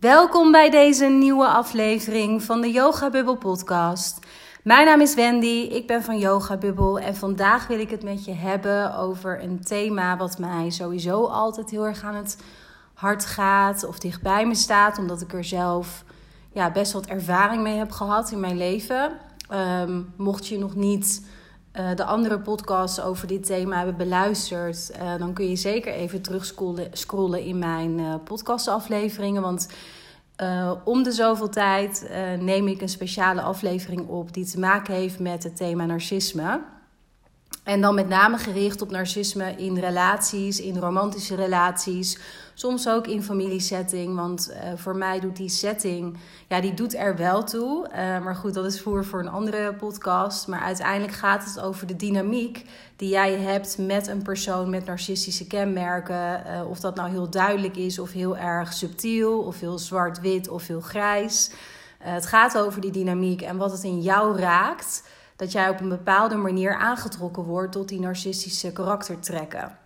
Welkom bij deze nieuwe aflevering van de Yoga Bubble podcast. Mijn naam is Wendy, ik ben van Yoga Bubble en vandaag wil ik het met je hebben over een thema wat mij sowieso altijd heel erg aan het hart gaat of dichtbij me staat, omdat ik er zelf ja, best wat ervaring mee heb gehad in mijn leven. Ehm, mocht je nog niet uh, de andere podcasts over dit thema hebben beluisterd, uh, dan kun je zeker even terugscrollen in mijn uh, podcastafleveringen. Want om de zoveel tijd neem ik een speciale aflevering op die te maken heeft met het thema narcisme. En dan met name gericht op narcisme in relaties, in romantische relaties, soms ook in familiesetting. Want uh, voor mij doet die setting, ja, die doet er wel toe. Uh, maar goed, dat is voer voor een andere podcast. Maar uiteindelijk gaat het over de dynamiek die jij hebt met een persoon met narcistische kenmerken. Uh, of dat nou heel duidelijk is, of heel erg subtiel, of heel zwart-wit, of heel grijs. het gaat over die dynamiek en wat het in jou raakt dat jij op een bepaalde manier aangetrokken wordt tot die narcistische karaktertrekken.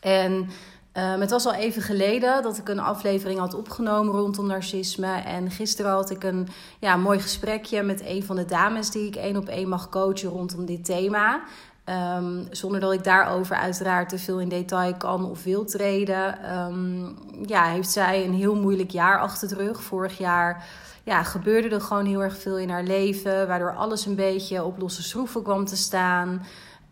En um, het was al even geleden dat ik een aflevering had opgenomen rondom narcisme. En gisteren had ik een ja, mooi gesprekje met een van de dames die ik één op één mag coachen rondom dit thema. Um, zonder dat ik daarover uiteraard te veel in detail kan of wil treden. Um, ja, heeft zij een heel moeilijk jaar achter de rug. Vorig jaar ja, gebeurde er gewoon heel erg veel in haar leven, waardoor alles een beetje op losse schroeven kwam te staan.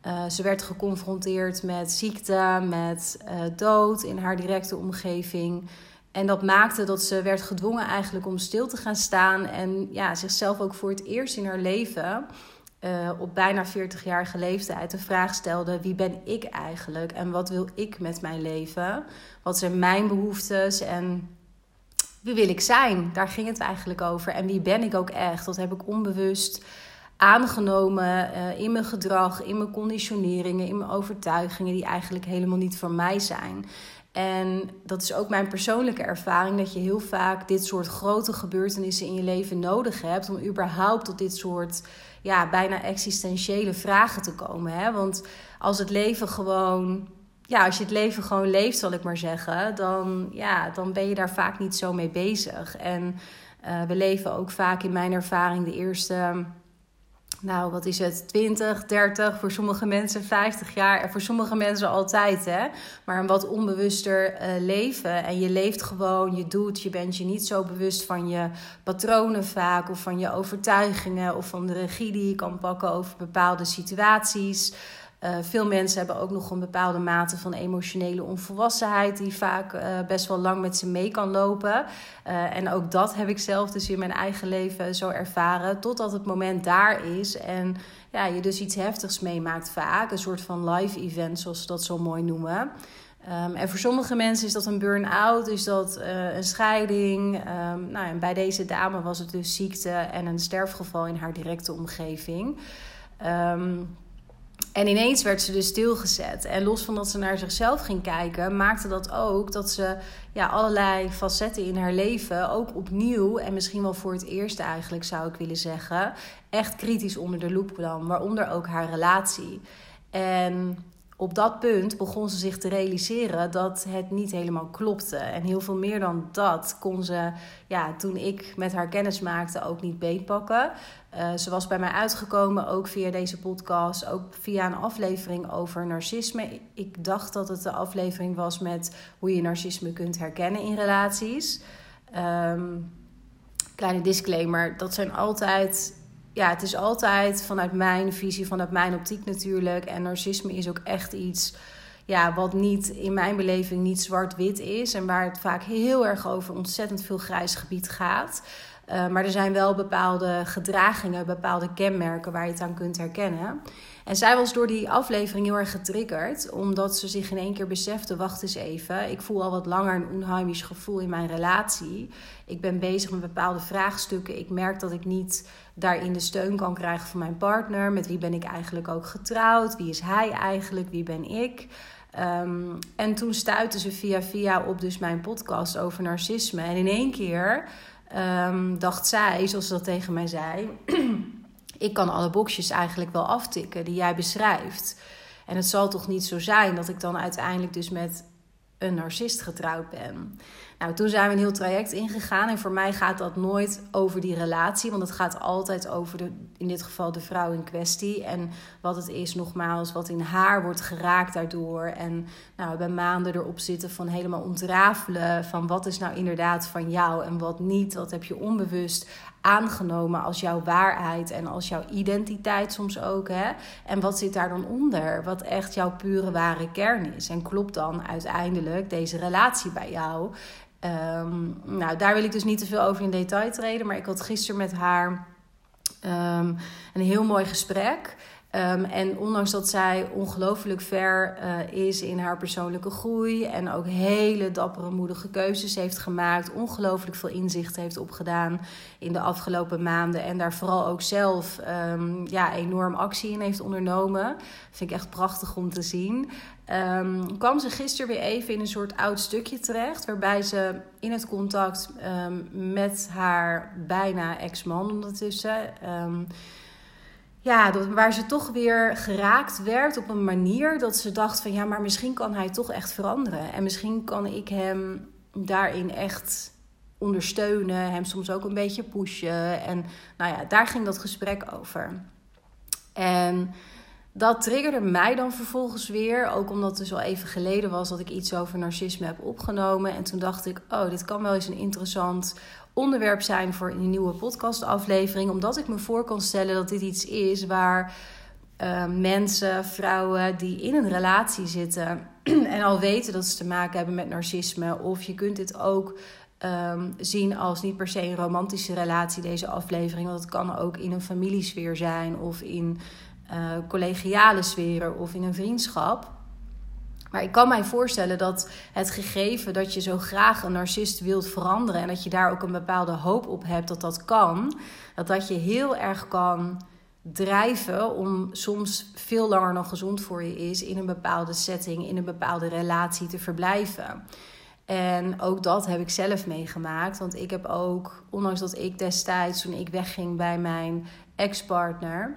Uh, ze werd geconfronteerd met ziekte, met uh, dood in haar directe omgeving. En dat maakte dat ze werd gedwongen eigenlijk om stil te gaan staan en ja, zichzelf ook voor het eerst in haar leven, uh, op bijna 40-jarige leeftijd, de vraag stelde: wie ben ik eigenlijk en wat wil ik met mijn leven? Wat zijn mijn behoeftes en wie wil ik zijn? Daar ging het eigenlijk over. En wie ben ik ook echt? Dat heb ik onbewust aangenomen uh, in mijn gedrag, in mijn conditioneringen, in mijn overtuigingen, die eigenlijk helemaal niet voor mij zijn. En dat is ook mijn persoonlijke ervaring, dat je heel vaak dit soort grote gebeurtenissen in je leven nodig hebt om überhaupt tot dit soort ja, bijna existentiële vragen te komen. Hè? Want als het leven gewoon ja, als je het leven gewoon leeft, zal ik maar zeggen, dan, ja, dan ben je daar vaak niet zo mee bezig. En uh, we leven ook vaak in mijn ervaring de eerste, nou wat is het, 20, 30, voor sommige mensen 50 jaar en voor sommige mensen altijd, hè. Maar een wat onbewuster uh, leven. En je leeft gewoon, je doet, je bent je niet zo bewust van je patronen vaak, of van je overtuigingen, of van de regie die je kan pakken over bepaalde situaties. Uh, veel mensen hebben ook nog een bepaalde mate van emotionele onvolwassenheid, die vaak uh, best wel lang met ze mee kan lopen. Uh, en ook dat heb ik zelf dus in mijn eigen leven zo ervaren, totdat het moment daar is en ja, je dus iets heftigs meemaakt vaak. Een soort van live event, zoals ze dat zo mooi noemen. Um, en voor sommige mensen is dat een burn-out, is dat een scheiding. Um, nou, en bij deze dame was het dus ziekte en een sterfgeval in haar directe omgeving. Um, en ineens werd ze dus stilgezet. En los van dat ze naar zichzelf ging kijken, maakte dat ook dat ze ja, allerlei facetten in haar leven ook opnieuw, en misschien wel voor het eerst eigenlijk zou ik willen zeggen, echt kritisch onder de loep kwam. Waaronder ook haar relatie. En op dat punt begon ze zich te realiseren dat het niet helemaal klopte. En heel veel meer dan dat kon ze, ja, toen ik met haar kennis maakte, ook niet beetpakken. Uh, ze was bij mij uitgekomen, ook via deze podcast, ook via een aflevering over narcisme. Ik dacht dat het de aflevering was met hoe je narcisme kunt herkennen in relaties. Um, kleine disclaimer, dat zijn altijd ja, het is altijd vanuit mijn visie, vanuit mijn optiek natuurlijk. En narcisme is ook echt iets ja, wat niet in mijn beleving niet zwart-wit is. En waar het vaak heel erg over ontzettend veel grijs gebied gaat. Uh, maar er zijn wel bepaalde gedragingen, bepaalde kenmerken waar je het aan kunt herkennen. En zij was door die aflevering heel erg getriggerd, omdat ze zich in één keer besefte: wacht eens even, ik voel al wat langer een onheimisch gevoel in mijn relatie. Ik ben bezig met bepaalde vraagstukken. Ik merk dat ik niet daarin de steun kan krijgen van mijn partner. Met wie ben ik eigenlijk ook getrouwd? Wie is hij eigenlijk? Wie ben ik? Um, en toen stuitte ze via via op dus mijn podcast over narcisme. En in één keer um, dacht zij, zoals ze dat tegen mij zei ik kan alle boxjes eigenlijk wel aftikken die jij beschrijft. En het zal toch niet zo zijn dat ik dan uiteindelijk dus met een narcist getrouwd ben. Nou, toen zijn we een heel traject ingegaan. En voor mij gaat dat nooit over die relatie. Want het gaat altijd over, de, in dit geval, de vrouw in kwestie. En wat het is, nogmaals, wat in haar wordt geraakt daardoor. En nou, we hebben maanden erop zitten van helemaal ontrafelen. Van wat is nou inderdaad van jou en wat niet. Wat heb je onbewust aangenomen als jouw waarheid en als jouw identiteit soms ook. Hè? En wat zit daar dan onder? Wat echt jouw pure ware kern is. En klopt dan uiteindelijk deze relatie bij jou? Ehm, nou, daar wil ik dus niet te veel over in detail treden. Maar ik had gisteren met haar ehm, een heel mooi gesprek. Ehm, en ondanks dat zij ongelooflijk ver uh, is in haar persoonlijke groei en ook hele dappere, moedige keuzes heeft gemaakt, ongelooflijk veel inzicht heeft opgedaan in de afgelopen maanden en daar vooral ook zelf um, ja, enorm actie in heeft ondernomen, vind ik echt prachtig om te zien. Um, kwam ze gisteren weer even in een soort oud stukje terecht, waarbij ze in het contact met haar bijna ex-man ondertussen ja, waar ze toch weer geraakt werd op een manier dat ze dacht van ja, maar misschien kan hij toch echt veranderen. En misschien kan ik hem daarin echt ondersteunen, hem soms ook een beetje pushen. En nou ja, daar ging dat gesprek over. En dat triggerde mij dan vervolgens weer. Ook omdat het dus al even geleden was dat ik iets over narcisme heb opgenomen. En toen dacht ik, oh, dit kan wel eens een interessant onderwerp zijn voor een nieuwe podcastaflevering. Omdat ik me voor kan stellen dat dit iets is waar uh, mensen, vrouwen die in een relatie zitten en al weten dat ze te maken hebben met narcisme. Of je kunt dit ook um, zien als niet per se een romantische relatie, deze aflevering. Want het kan ook in een familiesfeer zijn of in uh, collegiale sferen of in een vriendschap. Maar ik kan mij voorstellen dat het gegeven dat je zo graag een narcist wilt veranderen en dat je daar ook een bepaalde hoop op hebt dat dat kan, dat dat je heel erg kan drijven om soms veel langer dan gezond voor je is in een bepaalde setting, in een bepaalde relatie te verblijven. En ook dat heb ik zelf meegemaakt. Want ik heb ook, ondanks dat ik destijds, toen ik wegging bij mijn ex-partner,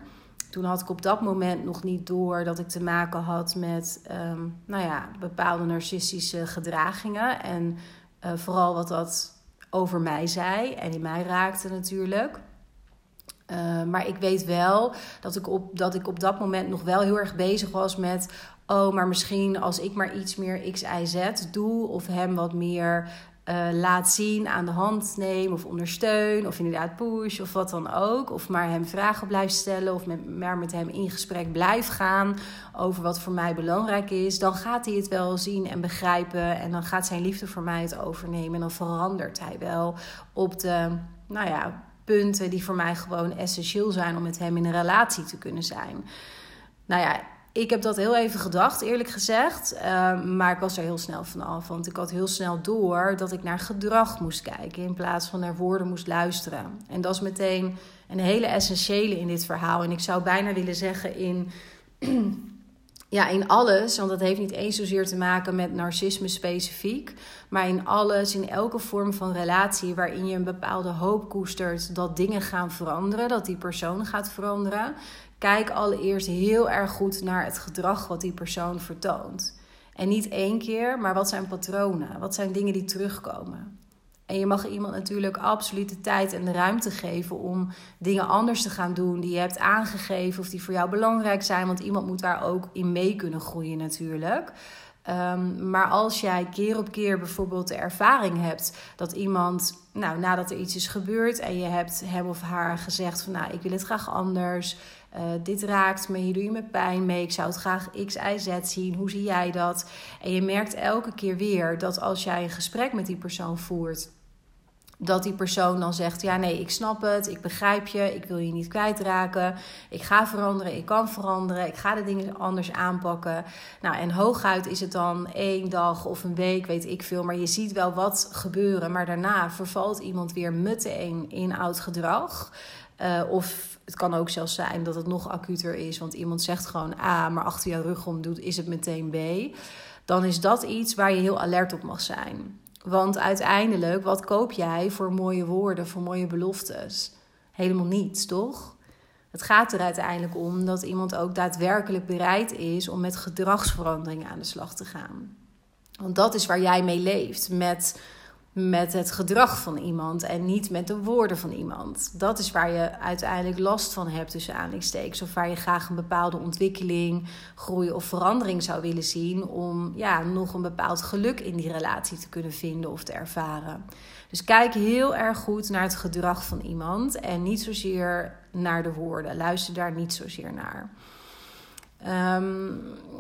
toen had ik op dat moment nog niet door dat ik te maken had met um, nou ja, bepaalde narcistische gedragingen. En uh, vooral wat dat over mij zei en in mij raakte natuurlijk. Uh, maar ik weet wel dat ik, op, dat ik op dat moment nog wel heel erg bezig was met. Oh, maar misschien als ik maar iets meer X, Y, Z doe. Of hem wat meer uh, laat zien, aan de hand neem of ondersteun of inderdaad push of wat dan ook. Of maar hem vragen blijft stellen of met, maar met hem in gesprek blijft gaan over wat voor mij belangrijk is. Dan gaat hij het wel zien en begrijpen en dan gaat zijn liefde voor mij het overnemen. En dan verandert hij wel op de, nou ja, punten die voor mij gewoon essentieel zijn om met hem in een relatie te kunnen zijn. Nou ja, ik heb dat heel even gedacht, eerlijk gezegd. Ehm, maar ik was er heel snel vanaf. Want ik had heel snel door dat ik naar gedrag moest kijken. In plaats van naar woorden moest luisteren. En dat is meteen een hele essentiële in dit verhaal. En ik zou bijna willen zeggen in. ja, in alles, want dat heeft niet eens zozeer te maken met narcisme specifiek, maar in alles, in elke vorm van relatie waarin je een bepaalde hoop koestert dat dingen gaan veranderen, dat die persoon gaat veranderen, Kijk allereerst heel erg goed naar het gedrag wat die persoon vertoont. En niet één keer, maar wat zijn patronen? Wat zijn dingen die terugkomen? En je mag iemand natuurlijk absoluut de tijd en de ruimte geven om dingen anders te gaan doen die je hebt aangegeven of die voor jou belangrijk zijn. Want iemand moet daar ook in mee kunnen groeien natuurlijk. Um, maar als jij keer op keer bijvoorbeeld de ervaring hebt dat iemand, nou nadat er iets is gebeurd en je hebt hem of haar gezegd van nou ik wil het graag anders, uh, dit raakt me, hier doe je me pijn mee, ik zou het graag X, Y, Z zien, hoe zie jij dat? En je merkt elke keer weer dat als jij een gesprek met die persoon voert, dat die persoon dan zegt: Ja, nee, ik snap het, ik begrijp je, ik wil je niet kwijtraken, ik ga veranderen, ik kan veranderen, ik ga de dingen anders aanpakken. Nou, en hooguit is het dan één dag of een week, weet ik veel, maar je ziet wel wat gebeuren. Maar daarna vervalt iemand weer meteen in oud gedrag. Uh, of het kan ook zelfs zijn dat het nog acuter is, want iemand zegt gewoon A, maar achter je rug om doet, is het meteen B. Dan is dat iets waar je heel alert op mag zijn. Want uiteindelijk, wat koop jij voor mooie woorden, voor mooie beloftes? Helemaal niets, toch? Het gaat er uiteindelijk om dat iemand ook daadwerkelijk bereid is om met gedragsverandering aan de slag te gaan. Want dat is waar jij mee leeft. Met met het gedrag van iemand en niet met de woorden van iemand. Dat is waar je uiteindelijk last van hebt tussen aanhalingstekens. Of waar je graag een bepaalde ontwikkeling, groei of verandering zou willen zien. Om ja, nog een bepaald geluk in die relatie te kunnen vinden of te ervaren. Dus kijk heel erg goed naar het gedrag van iemand en niet zozeer naar de woorden. Luister daar niet zozeer naar. Ehm,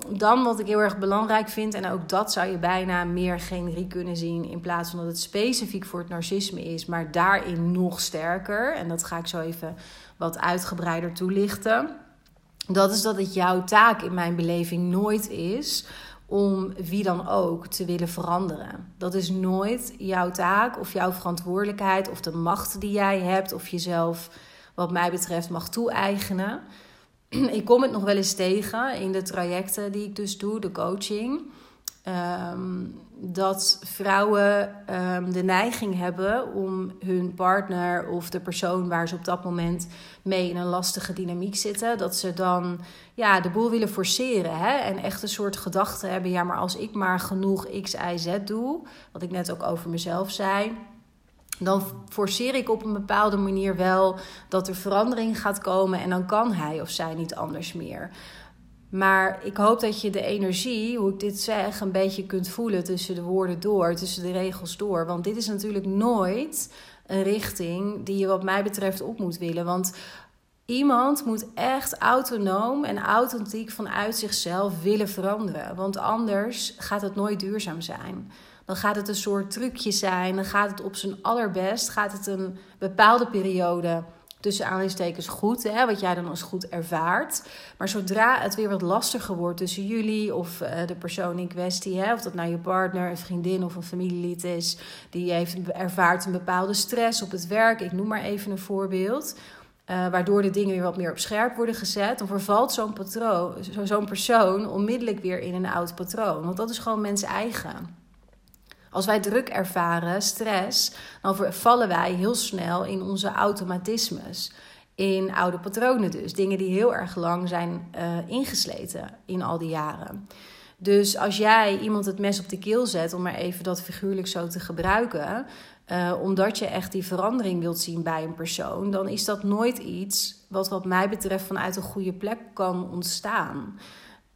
dan wat ik heel erg belangrijk vind, en ook dat zou je bijna meer generie kunnen zien, in plaats van dat het specifiek voor het narcisme is, maar daarin nog sterker. En dat ga ik zo even wat uitgebreider toelichten. Dat is dat het jouw taak in mijn beleving nooit is om wie dan ook te willen veranderen. Dat is nooit jouw taak of jouw verantwoordelijkheid of de macht die jij hebt of jezelf, wat mij betreft, mag toe-eigenen. ik kom het nog wel eens tegen in de trajecten die ik dus doe, de coaching. Ehm, dat vrouwen ehm, de neiging hebben om hun partner of de persoon waar ze op dat moment mee in een lastige dynamiek zitten, dat ze dan ja, de boel willen forceren. Hè? En echt een soort gedachte hebben: ja, maar als ik maar genoeg X, Y, Z doe, wat ik net ook over mezelf zei dan forceer ik op een bepaalde manier wel dat er verandering gaat komen en dan kan hij of zij niet anders meer. Maar ik hoop dat je de energie, hoe ik dit zeg, een beetje kunt voelen tussen de woorden door, tussen de regels door. Want dit is natuurlijk nooit een richting die je, wat mij betreft, op moet willen. Want iemand moet echt autonoom en authentiek vanuit zichzelf willen veranderen. Want anders gaat het nooit duurzaam zijn dan gaat het een soort trucje zijn. Dan gaat het op zijn allerbest, gaat het een bepaalde periode tussen aanhalingstekens goed, hè, wat jij dan als goed ervaart. Maar zodra het weer wat lastiger wordt tussen jullie of uh, de persoon in kwestie, hè, of dat nou je partner, een vriendin of een familielid is, die heeft, ervaart een bepaalde stress op het werk, ik noem maar even een voorbeeld. Uh, waardoor de dingen weer wat meer op scherp worden gezet. Dan vervalt zo'n patroon, zo'n persoon onmiddellijk weer in een oud patroon. Want dat is gewoon mens eigen. Als wij druk ervaren, stress, dan vallen wij heel snel in onze automatismes. In oude patronen dus. Dingen die heel erg lang zijn uh, ingesleten in al die jaren. Dus als jij iemand het mes op de keel zet, om maar even dat figuurlijk zo te gebruiken, uh, omdat je echt die verandering wilt zien bij een persoon, dan is dat nooit iets wat, wat mij betreft, vanuit een goede plek kan ontstaan.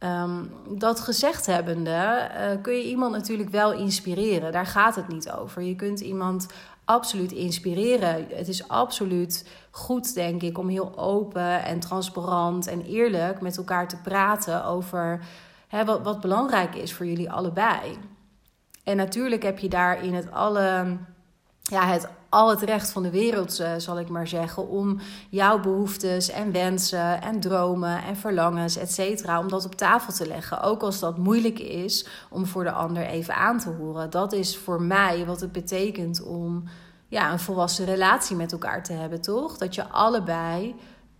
Um, dat gezegd hebbende uh, kun je iemand natuurlijk wel inspireren. Daar gaat het niet over. Je kunt iemand absoluut inspireren. Het is absoluut goed, denk ik, om heel open en transparant en eerlijk met elkaar te praten over hè, wat, wat belangrijk is voor jullie allebei. En natuurlijk heb je daar in het alle ja, het, al het recht van de wereld, uh, zal ik maar zeggen, om jouw behoeftes en wensen en dromen en verlangens, et cetera, om dat op tafel te leggen. Ook als dat moeilijk is om voor de ander even aan te horen. Dat is voor mij wat het betekent om ja, een volwassen relatie met elkaar te hebben, toch? Dat je allebei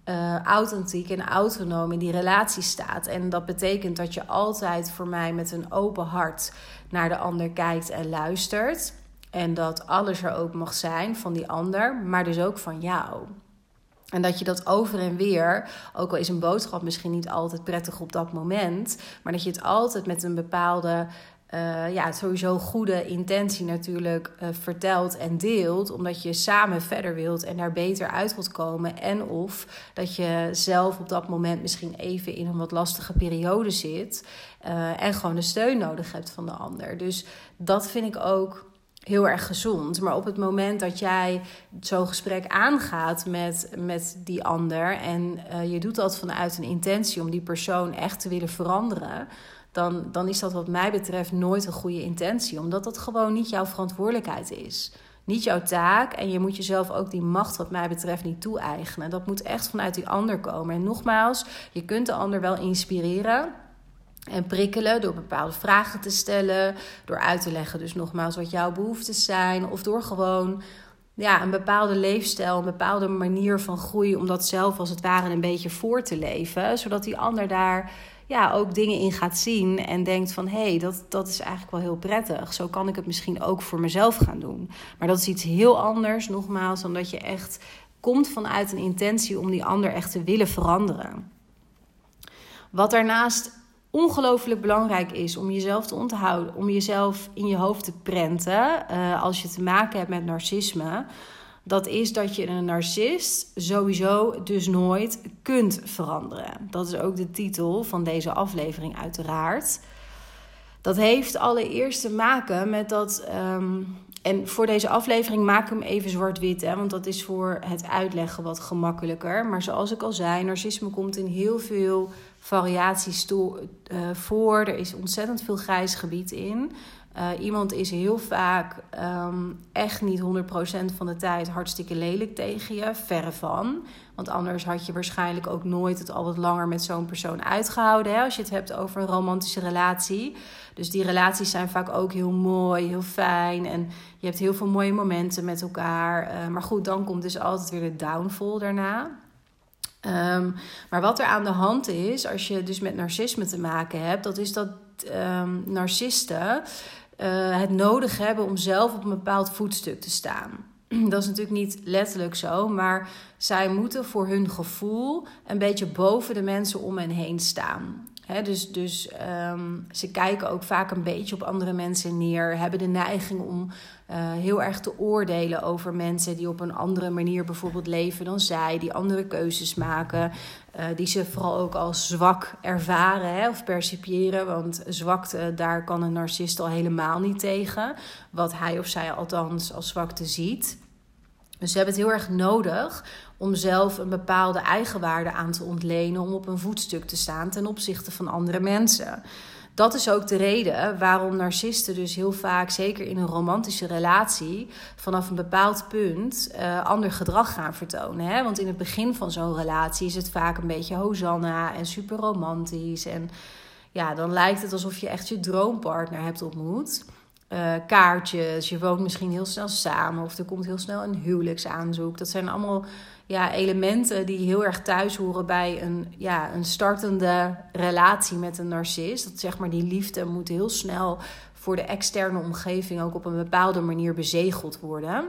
uh, authentiek en autonoom in die relatie staat. En dat betekent dat je altijd voor mij met een open hart naar de ander kijkt en luistert. En dat alles er ook mag zijn van die ander, maar dus ook van jou. En dat je dat over en weer, ook al is een boodschap misschien niet altijd prettig op dat moment, maar dat je het altijd met een bepaalde, uh, ja, sowieso goede intentie natuurlijk uh, vertelt en deelt, omdat je samen verder wilt en daar beter uit wilt komen. En of dat je zelf op dat moment misschien even in een wat lastige periode zit uh, en gewoon de steun nodig hebt van de ander. Dus dat vind ik ook heel erg gezond. Maar op het moment dat jij zo'n gesprek aangaat met, met die ander en uh, je doet dat vanuit een intentie om die persoon echt te willen veranderen, dan, dan is dat wat mij betreft nooit een goede intentie, omdat dat gewoon niet jouw verantwoordelijkheid is. Niet jouw taak en je moet jezelf ook die macht, wat mij betreft, niet toe-eigenen. Dat moet echt vanuit die ander komen. En nogmaals, je kunt de ander wel inspireren. En prikkelen door bepaalde vragen te stellen, door uit te leggen, dus nogmaals, wat jouw behoeftes zijn, of door gewoon ja, een bepaalde leefstijl, een bepaalde manier van groei, om dat zelf als het ware een beetje voor te leven, zodat die ander daar ja, ook dingen in gaat zien en denkt van hé, hey, dat, dat is eigenlijk wel heel prettig. Zo kan ik het misschien ook voor mezelf gaan doen. Maar dat is iets heel anders, nogmaals, dan dat je echt komt vanuit een intentie om die ander echt te willen veranderen. Wat daarnaast ongelooflijk belangrijk is om jezelf te onthouden, om jezelf in je hoofd te prenten uh, als je te maken hebt met narcisme. Dat is dat je een narcist sowieso dus nooit kunt veranderen. Dat is ook de titel van deze aflevering, uiteraard. Dat heeft allereerst te maken met dat. Um, en voor deze aflevering maak ik hem even zwart-wit, want dat is voor het uitleggen wat gemakkelijker. Maar zoals ik al zei, narcisme komt in heel veel variaties toe, uh, voor. Er is ontzettend veel grijs gebied in. Uh, iemand is heel vaak um, echt niet 100% van de tijd hartstikke lelijk tegen je, verre van. Want anders had je waarschijnlijk ook nooit het al wat langer met zo'n persoon uitgehouden. Hè, als je het hebt over een romantische relatie. Dus die relaties zijn vaak ook heel mooi, heel fijn. En je hebt heel veel mooie momenten met elkaar. Uh, maar goed, dan komt dus altijd weer de downfall daarna. Um, maar wat er aan de hand is, als je dus met narcisme te maken hebt, dat is dat um, narcisten uh, het nodig hebben om zelf op een bepaald voetstuk te staan. Dat is natuurlijk niet letterlijk zo, maar zij moeten voor hun gevoel een beetje boven de mensen om hen heen staan dus dus um, ze kijken ook vaak een beetje op andere mensen neer, hebben de neiging om uh, heel erg te oordelen over mensen die op een andere manier bijvoorbeeld leven dan zij, die andere keuzes maken, uh, die ze vooral ook als zwak ervaren hè, of percipiëren. Want zwakte, daar kan een narcist al helemaal niet tegen, wat hij of zij althans als zwakte ziet. Dus ze hebben het heel erg nodig om zelf een bepaalde eigenwaarde aan te ontlenen, om op een voetstuk te staan ten opzichte van andere mensen. Dat is ook de reden waarom narcisten dus heel vaak, zeker in een romantische relatie, vanaf een bepaald punt uh, ander gedrag gaan vertonen. Hè? Want in het begin van zo'n relatie is het vaak een beetje hosanna en super romantisch. En ja, dan lijkt het alsof je echt je droompartner hebt ontmoet. Uh, kaartjes, je woont misschien heel snel samen of er komt heel snel een huwelijksaanzoek. Dat zijn allemaal ja, elementen die heel erg thuis horen bij een, ja, een startende relatie met een narcist. Dat zeg maar die liefde moet heel snel voor de externe omgeving ook op een bepaalde manier bezegeld worden.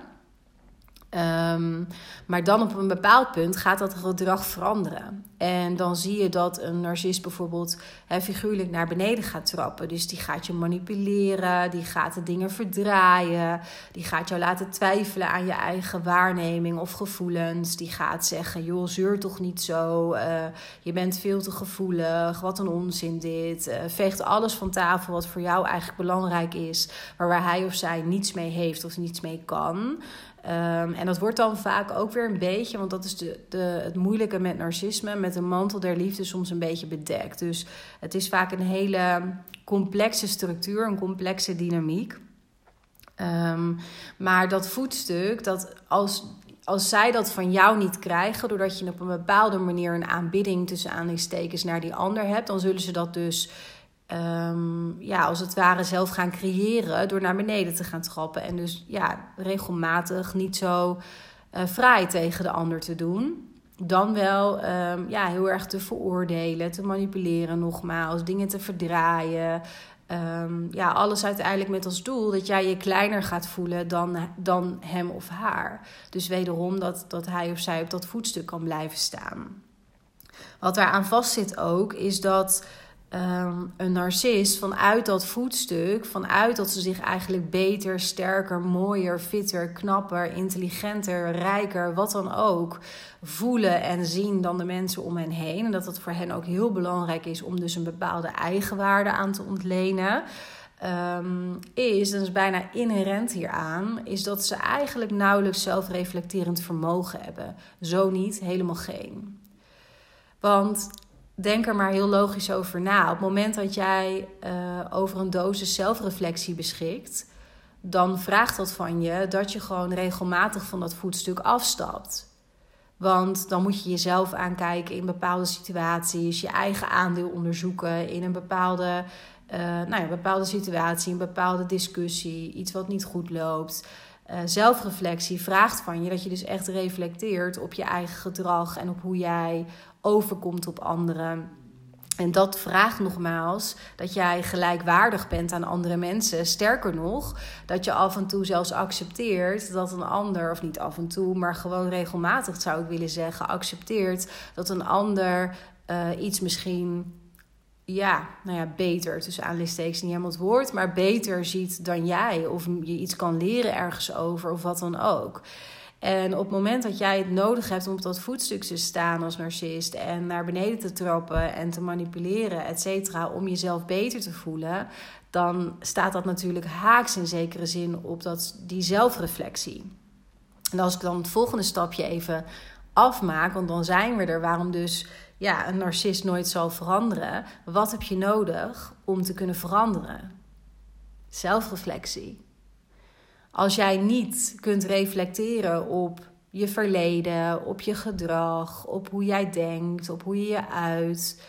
Um, maar dan op een bepaald punt gaat dat gedrag veranderen. En dan zie je dat een narcist bijvoorbeeld figuurlijk naar beneden gaat trappen. Dus die gaat je manipuleren, die gaat de dingen verdraaien, die gaat jou laten twijfelen aan je eigen waarneming of gevoelens. Die gaat zeggen: joh, zeur toch niet zo, uh, je bent veel te gevoelig, wat een onzin dit. Uh, alles van tafel wat voor jou eigenlijk belangrijk is, maar waar hij of zij niets mee heeft of niets mee kan. Um, en dat wordt dan vaak ook weer een beetje, want dat is de, de, het moeilijke met narcisme, met een mantel der liefde soms een beetje bedekt. Dus het is vaak een hele complexe structuur, een complexe dynamiek. Um, maar dat voetstuk, dat als, als zij dat van jou niet krijgen, doordat je op een bepaalde manier een aanbidding tussen aanhalingstekens naar die ander hebt, dan zullen ze dat dus um, ja, als het ware zelf gaan creëren door naar beneden te gaan trappen. En dus ja, regelmatig niet zo uh, tegen de ander te doen. Dan wel um, ja, heel erg te veroordelen, te manipuleren, nogmaals, dingen te verdraaien. Um, ja, alles uiteindelijk met als doel dat jij je kleiner gaat voelen dan, dan hem of haar. Dus wederom dat, dat hij of zij op dat voetstuk kan blijven staan. Wat daaraan vastzit ook, is dat um, een narcist vanuit dat voetstuk, vanuit dat ze zich eigenlijk beter, sterker, mooier, fitter, knapper, intelligenter, rijker, wat dan ook, voelen en zien dan de mensen om hen heen. En dat het voor hen ook heel belangrijk is om dus een bepaalde eigenwaarde aan te ontlenen. Um, is, dat is bijna inherent hieraan, is dat ze eigenlijk nauwelijks zelfreflecterend vermogen hebben. Zo niet, helemaal geen. Want denk er maar heel logisch over na. Op het moment dat jij uh, over een dosis zelfreflectie beschikt, dan vraagt dat van je dat je gewoon regelmatig van dat voetstuk afstapt. Want dan moet je jezelf aankijken in bepaalde situaties, je eigen aandeel onderzoeken in een bepaalde, uh, nou ja, bepaalde situatie, een bepaalde discussie, iets wat niet goed loopt. Uh, zelfreflectie vraagt van je dat je dus echt reflecteert op je eigen gedrag en op hoe jij overkomt op anderen. En dat vraagt nogmaals dat jij gelijkwaardig bent aan andere mensen. Sterker nog, dat je af en toe zelfs accepteert dat een ander, of niet af en toe, maar gewoon regelmatig zou ik willen zeggen, accepteert dat een ander uh, iets misschien ja, nou ja, beter, tussen aanleidingstekens niet helemaal het woord, maar beter ziet dan jij. Of je iets kan leren ergens over of wat dan ook. En op het moment dat jij het nodig hebt om op dat voetstuk te staan als narcist en naar beneden te trappen en te manipuleren, et cetera, om jezelf beter te voelen, dan staat dat natuurlijk haaks in zekere zin op dat, die zelfreflectie. En als ik dan het volgende stapje even afmaak, want dan zijn we er, waarom dus ja, een narcist nooit zal veranderen. Wat heb je nodig om te kunnen veranderen? Zelfreflectie. Als jij niet kunt reflecteren op je verleden, op je gedrag, op hoe jij denkt, op hoe je je uit,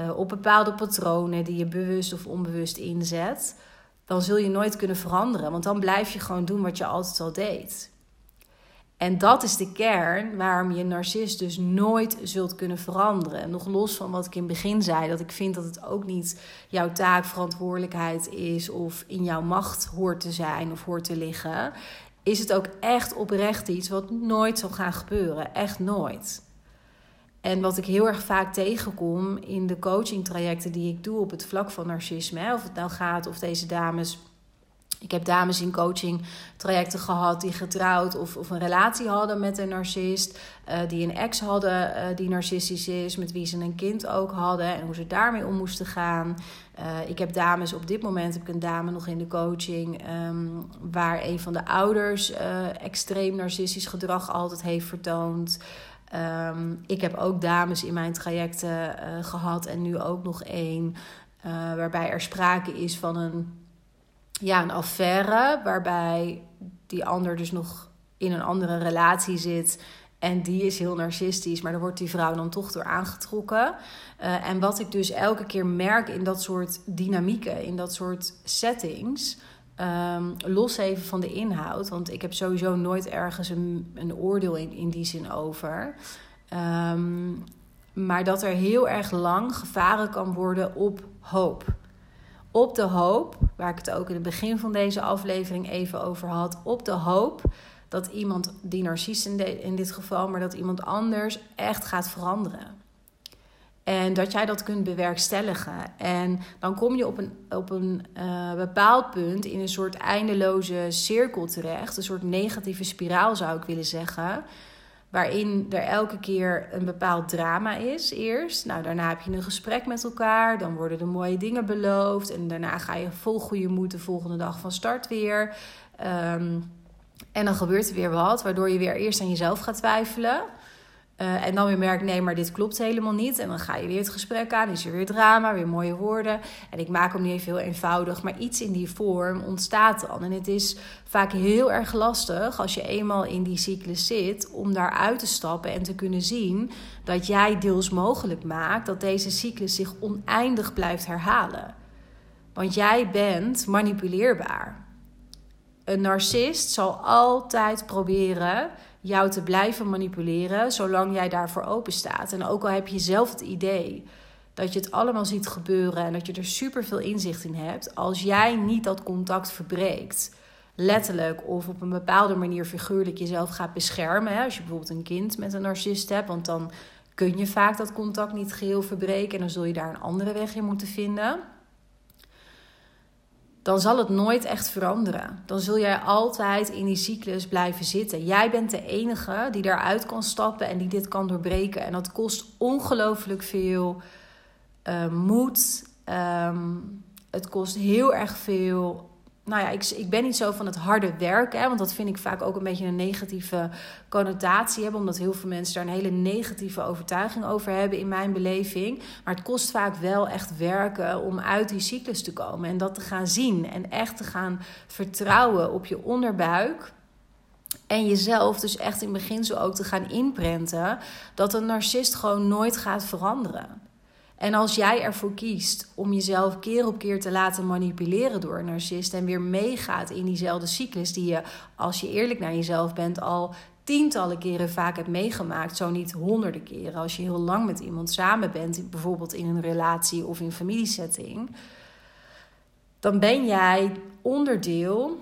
uh, op bepaalde patronen die je bewust of onbewust inzet, dan zul je nooit kunnen veranderen. Want dan blijf je gewoon doen wat je altijd al deed. En dat is de kern waarom je narcist dus nooit zult kunnen veranderen. Nog los van wat ik in het begin zei, dat ik vind dat het ook niet jouw taak, verantwoordelijkheid is of in jouw macht hoort te zijn of hoort te liggen, is het ook echt oprecht iets wat nooit zal gaan gebeuren. Echt nooit. En wat ik heel erg vaak tegenkom in de coaching trajecten die ik doe op het vlak van narcisme, of het nou gaat of deze dames ik heb dames in coaching trajecten gehad die getrouwd of, of een relatie hadden met een narcist. Uh, die een ex hadden uh, die narcistisch is, met wie ze een kind ook hadden en hoe ze daarmee om moesten gaan. Uh, ik heb dames, op dit moment heb ik een dame nog in de coaching, um, waar een van de ouders extreem narcistisch gedrag altijd heeft vertoond. Um, ik heb ook dames in mijn trajecten gehad en nu ook nog één, waarbij er sprake is van een ja, een affaire waarbij die ander dus nog in een andere relatie zit. En die is heel narcistisch, maar daar wordt die vrouw dan toch door aangetrokken. Uh, en wat ik dus elke keer merk in dat soort dynamieken, in dat soort settings. Um, los even van de inhoud, want ik heb sowieso nooit ergens een, een oordeel in, in die zin over. Um, maar dat er heel erg lang gevaren kan worden op hoop op de hoop, waar ik het ook in het begin van deze aflevering even over had, op de hoop dat iemand, die narcist in, in dit geval, maar dat iemand anders echt gaat veranderen. En dat jij dat kunt bewerkstelligen. En dan kom je op een, op een uh, bepaald punt in een soort eindeloze cirkel terecht. Een soort negatieve spiraal zou ik willen zeggen. Waarin er elke keer een bepaald drama is eerst. Nou, daarna heb je een gesprek met elkaar. Dan worden er mooie dingen beloofd. En daarna ga je vol goede moed de volgende dag van start weer. Um, en dan gebeurt er weer wat, waardoor je weer eerst aan jezelf gaat twijfelen. Uh, en dan weer merkt, nee, maar dit klopt helemaal niet. En dan ga je weer het gesprek aan, is er weer drama, weer mooie woorden. En ik maak hem niet even heel eenvoudig, maar iets in die vorm ontstaat dan. En het is vaak heel erg lastig als je eenmaal in die cyclus zit, om daaruit te stappen en te kunnen zien dat jij deels mogelijk maakt dat deze cyclus zich oneindig blijft herhalen. Want jij bent manipuleerbaar. Een narcist zal altijd proberen jou te blijven manipuleren zolang jij daarvoor open staat. En ook al heb je zelf het idee dat je het allemaal ziet gebeuren en dat je er super veel inzicht in hebt, als jij niet dat contact verbreekt, letterlijk of op een bepaalde manier figuurlijk jezelf gaat beschermen, hè, als je bijvoorbeeld een kind met een narcist hebt, want dan kun je vaak dat contact niet geheel verbreken en dan zul je daar een andere weg in moeten vinden dan zal het nooit echt veranderen. Dan zul jij altijd in die cyclus blijven zitten. Jij bent de enige die daaruit kan stappen en die dit kan doorbreken. En dat kost ongelooflijk veel uh, moed. Um, het kost heel erg veel nou ja, ik, ik ben niet zo van het harde werken. Want dat vind ik vaak ook een beetje een negatieve connotatie hebben. Omdat heel veel mensen daar een hele negatieve overtuiging over hebben in mijn beleving. Maar het kost vaak wel echt werken om uit die cyclus te komen. En dat te gaan zien. En echt te gaan vertrouwen op je onderbuik. En jezelf dus echt in beginsel ook te gaan inprenten. Dat een narcist gewoon nooit gaat veranderen. En als jij ervoor kiest om jezelf keer op keer te laten manipuleren door een narcist en weer meegaat in diezelfde cyclus die je, als je eerlijk naar jezelf bent, al tientallen keren vaak hebt meegemaakt, zo niet honderden keren, als je heel lang met iemand samen bent, bijvoorbeeld in een relatie of in familiesetting, dan ben jij onderdeel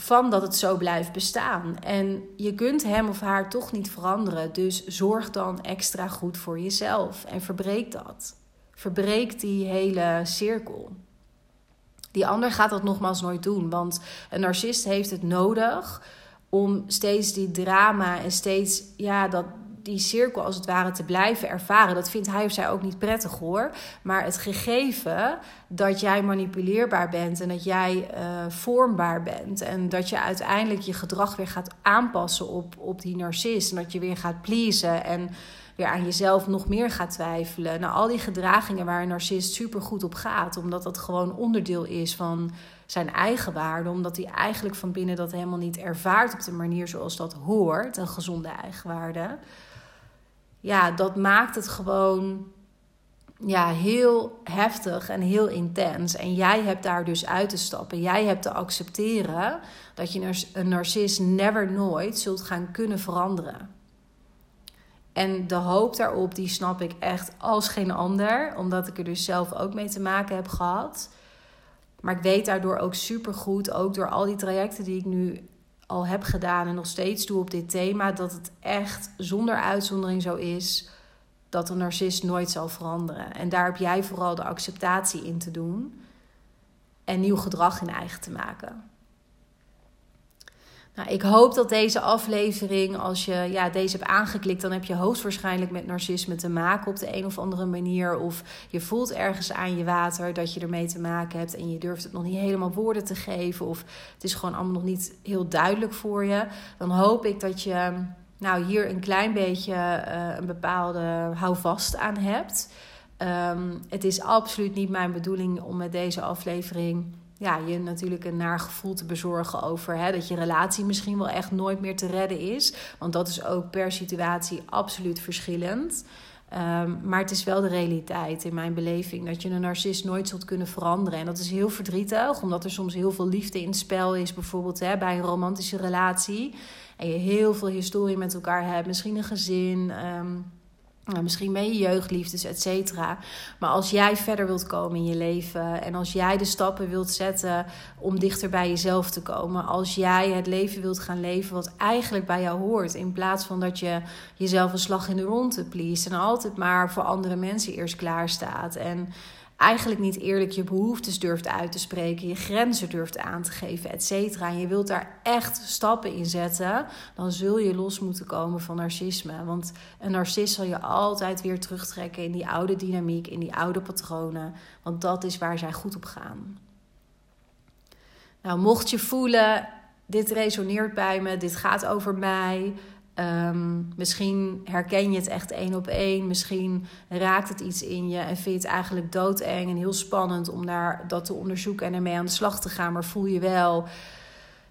van dat het zo blijft bestaan. En je kunt hem of haar toch niet veranderen. Dus zorg dan extra goed voor jezelf en verbreek dat. verbreek die hele cirkel. Die ander gaat dat nogmaals nooit doen, want een narcist heeft het nodig om steeds die drama en steeds ja, dat, die cirkel als het ware te blijven ervaren. Dat vindt hij of zij ook niet prettig hoor. Maar het gegeven dat jij manipuleerbaar bent en dat jij uh, vormbaar bent. En dat je uiteindelijk je gedrag weer gaat aanpassen op, op die narcist. En dat je weer gaat pleasen en weer aan jezelf nog meer gaat twijfelen. Nou, al die gedragingen waar een narcist super goed op gaat, omdat dat gewoon onderdeel is van zijn eigen waarde, omdat hij eigenlijk van binnen dat helemaal niet ervaart op de manier zoals dat hoort, een gezonde eigenwaarde. Ja, dat maakt het gewoon ja, heel heftig en heel intens. En jij hebt daar dus uit te stappen. Jij hebt te accepteren dat je een narcist never nooit zult gaan kunnen veranderen. En de hoop daarop, die snap ik echt als geen ander. Omdat ik er dus zelf ook mee te maken heb gehad. Maar ik weet daardoor ook super goed, ook door al die trajecten die ik nu al heb gedaan en nog steeds doe op dit thema, dat het echt zonder uitzondering zo is dat een narcist nooit zal veranderen. En daar heb jij vooral de acceptatie in te doen en nieuw gedrag in eigen te maken. Nou, ik hoop dat deze aflevering, als je ja, deze hebt aangeklikt, dan heb je hoogstwaarschijnlijk met narcisme te maken op de een of andere manier. Of je voelt ergens aan je water dat je ermee te maken hebt en je durft het nog niet helemaal woorden te geven. Of het is gewoon allemaal nog niet heel duidelijk voor je. Dan hoop ik dat je nou, hier een klein beetje uh, een bepaalde houvast aan hebt. Um, het is absoluut niet mijn bedoeling om met deze aflevering ja, je natuurlijk een naar gevoel te bezorgen over hè, dat je relatie misschien wel echt nooit meer te redden is. Want dat is ook per situatie absoluut verschillend. Um, maar het is wel de realiteit in mijn beleving dat je een narcist nooit zult kunnen veranderen. En dat is heel verdrietig, omdat er soms heel veel liefde in het spel is, bijvoorbeeld hè, bij een romantische relatie. En je heel veel historie met elkaar hebt, misschien een gezin. Um, nou, misschien ben je jeugdliefdes, et cetera. Maar als jij verder wilt komen in je leven en als jij de stappen wilt zetten om dichter bij jezelf te komen, als jij het leven wilt gaan leven wat eigenlijk bij jou hoort, in plaats van dat je jezelf een slag in de ronde please en altijd maar voor andere mensen eerst klaar staat en eigenlijk niet eerlijk je behoeftes durft uit te spreken, je grenzen durft aan te geven, et cetera. En je wilt daar echt stappen in zetten, dan zul je los moeten komen van narcisme. Want een narcist zal je altijd weer terugtrekken in die oude dynamiek, in die oude patronen. Want dat is waar zij goed op gaan. Nou, mocht je voelen, dit resoneert bij me, dit gaat over mij. Um, misschien herken je het echt één op één. Misschien raakt het iets in je en vind je het eigenlijk doodeng en heel spannend om daar dat te onderzoeken en ermee aan de slag te gaan. Maar voel je wel,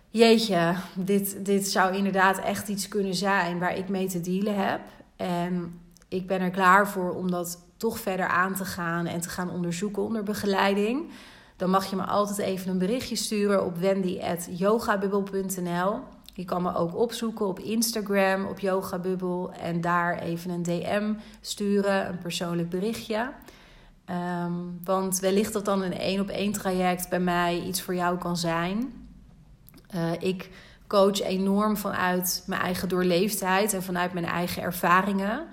jeetje, dit, dit zou inderdaad echt iets kunnen zijn waar ik mee te dealen heb. En ik ben er klaar voor om dat toch verder aan te gaan en te gaan onderzoeken onder begeleiding. Dan mag je me altijd even een berichtje sturen op wendy.yogabubbel.nl. Je kan me ook opzoeken op Instagram, op Yoga Bubble. En daar even een DM sturen, een persoonlijk berichtje. Um, want wellicht dat dan een één op één traject bij mij iets voor jou kan zijn. Uh, ik coach enorm vanuit mijn eigen doorleefdheid en vanuit mijn eigen ervaringen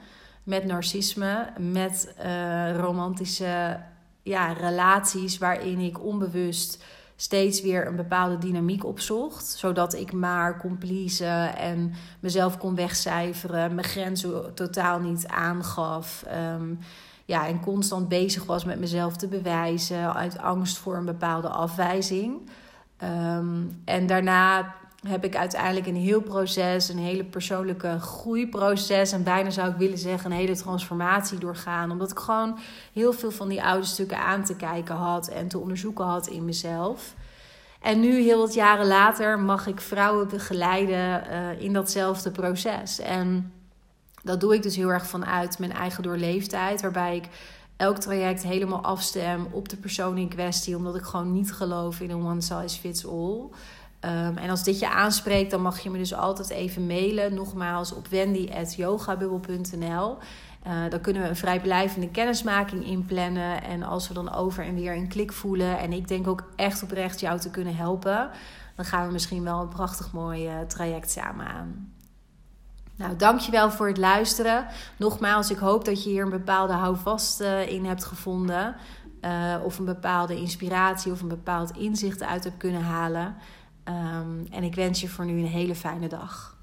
met narcisme, met uh, romantische ja, relaties waarin ik onbewust steeds weer een bepaalde dynamiek opzocht. Zodat ik maar kon en mezelf kon wegcijferen. Mijn grenzen totaal niet aangaf. Um, ja, en constant bezig was met mezelf te bewijzen. Uit angst voor een bepaalde afwijzing. Um, en daarna heb ik uiteindelijk een heel proces, een hele persoonlijke groeiproces en bijna zou ik willen zeggen een hele transformatie doorgaan. Omdat ik gewoon heel veel van die oude stukken aan te kijken had en te onderzoeken had in mezelf. En nu, heel wat jaren later, mag ik vrouwen begeleiden uh, in datzelfde proces. En dat doe ik dus heel erg vanuit mijn eigen doorleeftijd, waarbij ik elk traject helemaal afstem op de persoon in kwestie, omdat ik gewoon niet geloof in een one size fits all. Ehm, en als dit je aanspreekt, dan mag je me dus altijd even mailen. Nogmaals op wendy.yogabubbel.nl eh, dan kunnen we een vrijblijvende kennismaking inplannen. En als we dan over en weer een klik voelen. En ik denk ook echt oprecht jou te kunnen helpen. Dan gaan we misschien wel een prachtig mooi eh, traject samen aan. Nou, dankjewel voor het luisteren. Nogmaals, ik hoop dat je hier een bepaalde houvast eh, in hebt gevonden. of een bepaalde inspiratie of een bepaald inzicht uit hebt kunnen halen. Um, en ik wens je voor nu een hele fijne dag.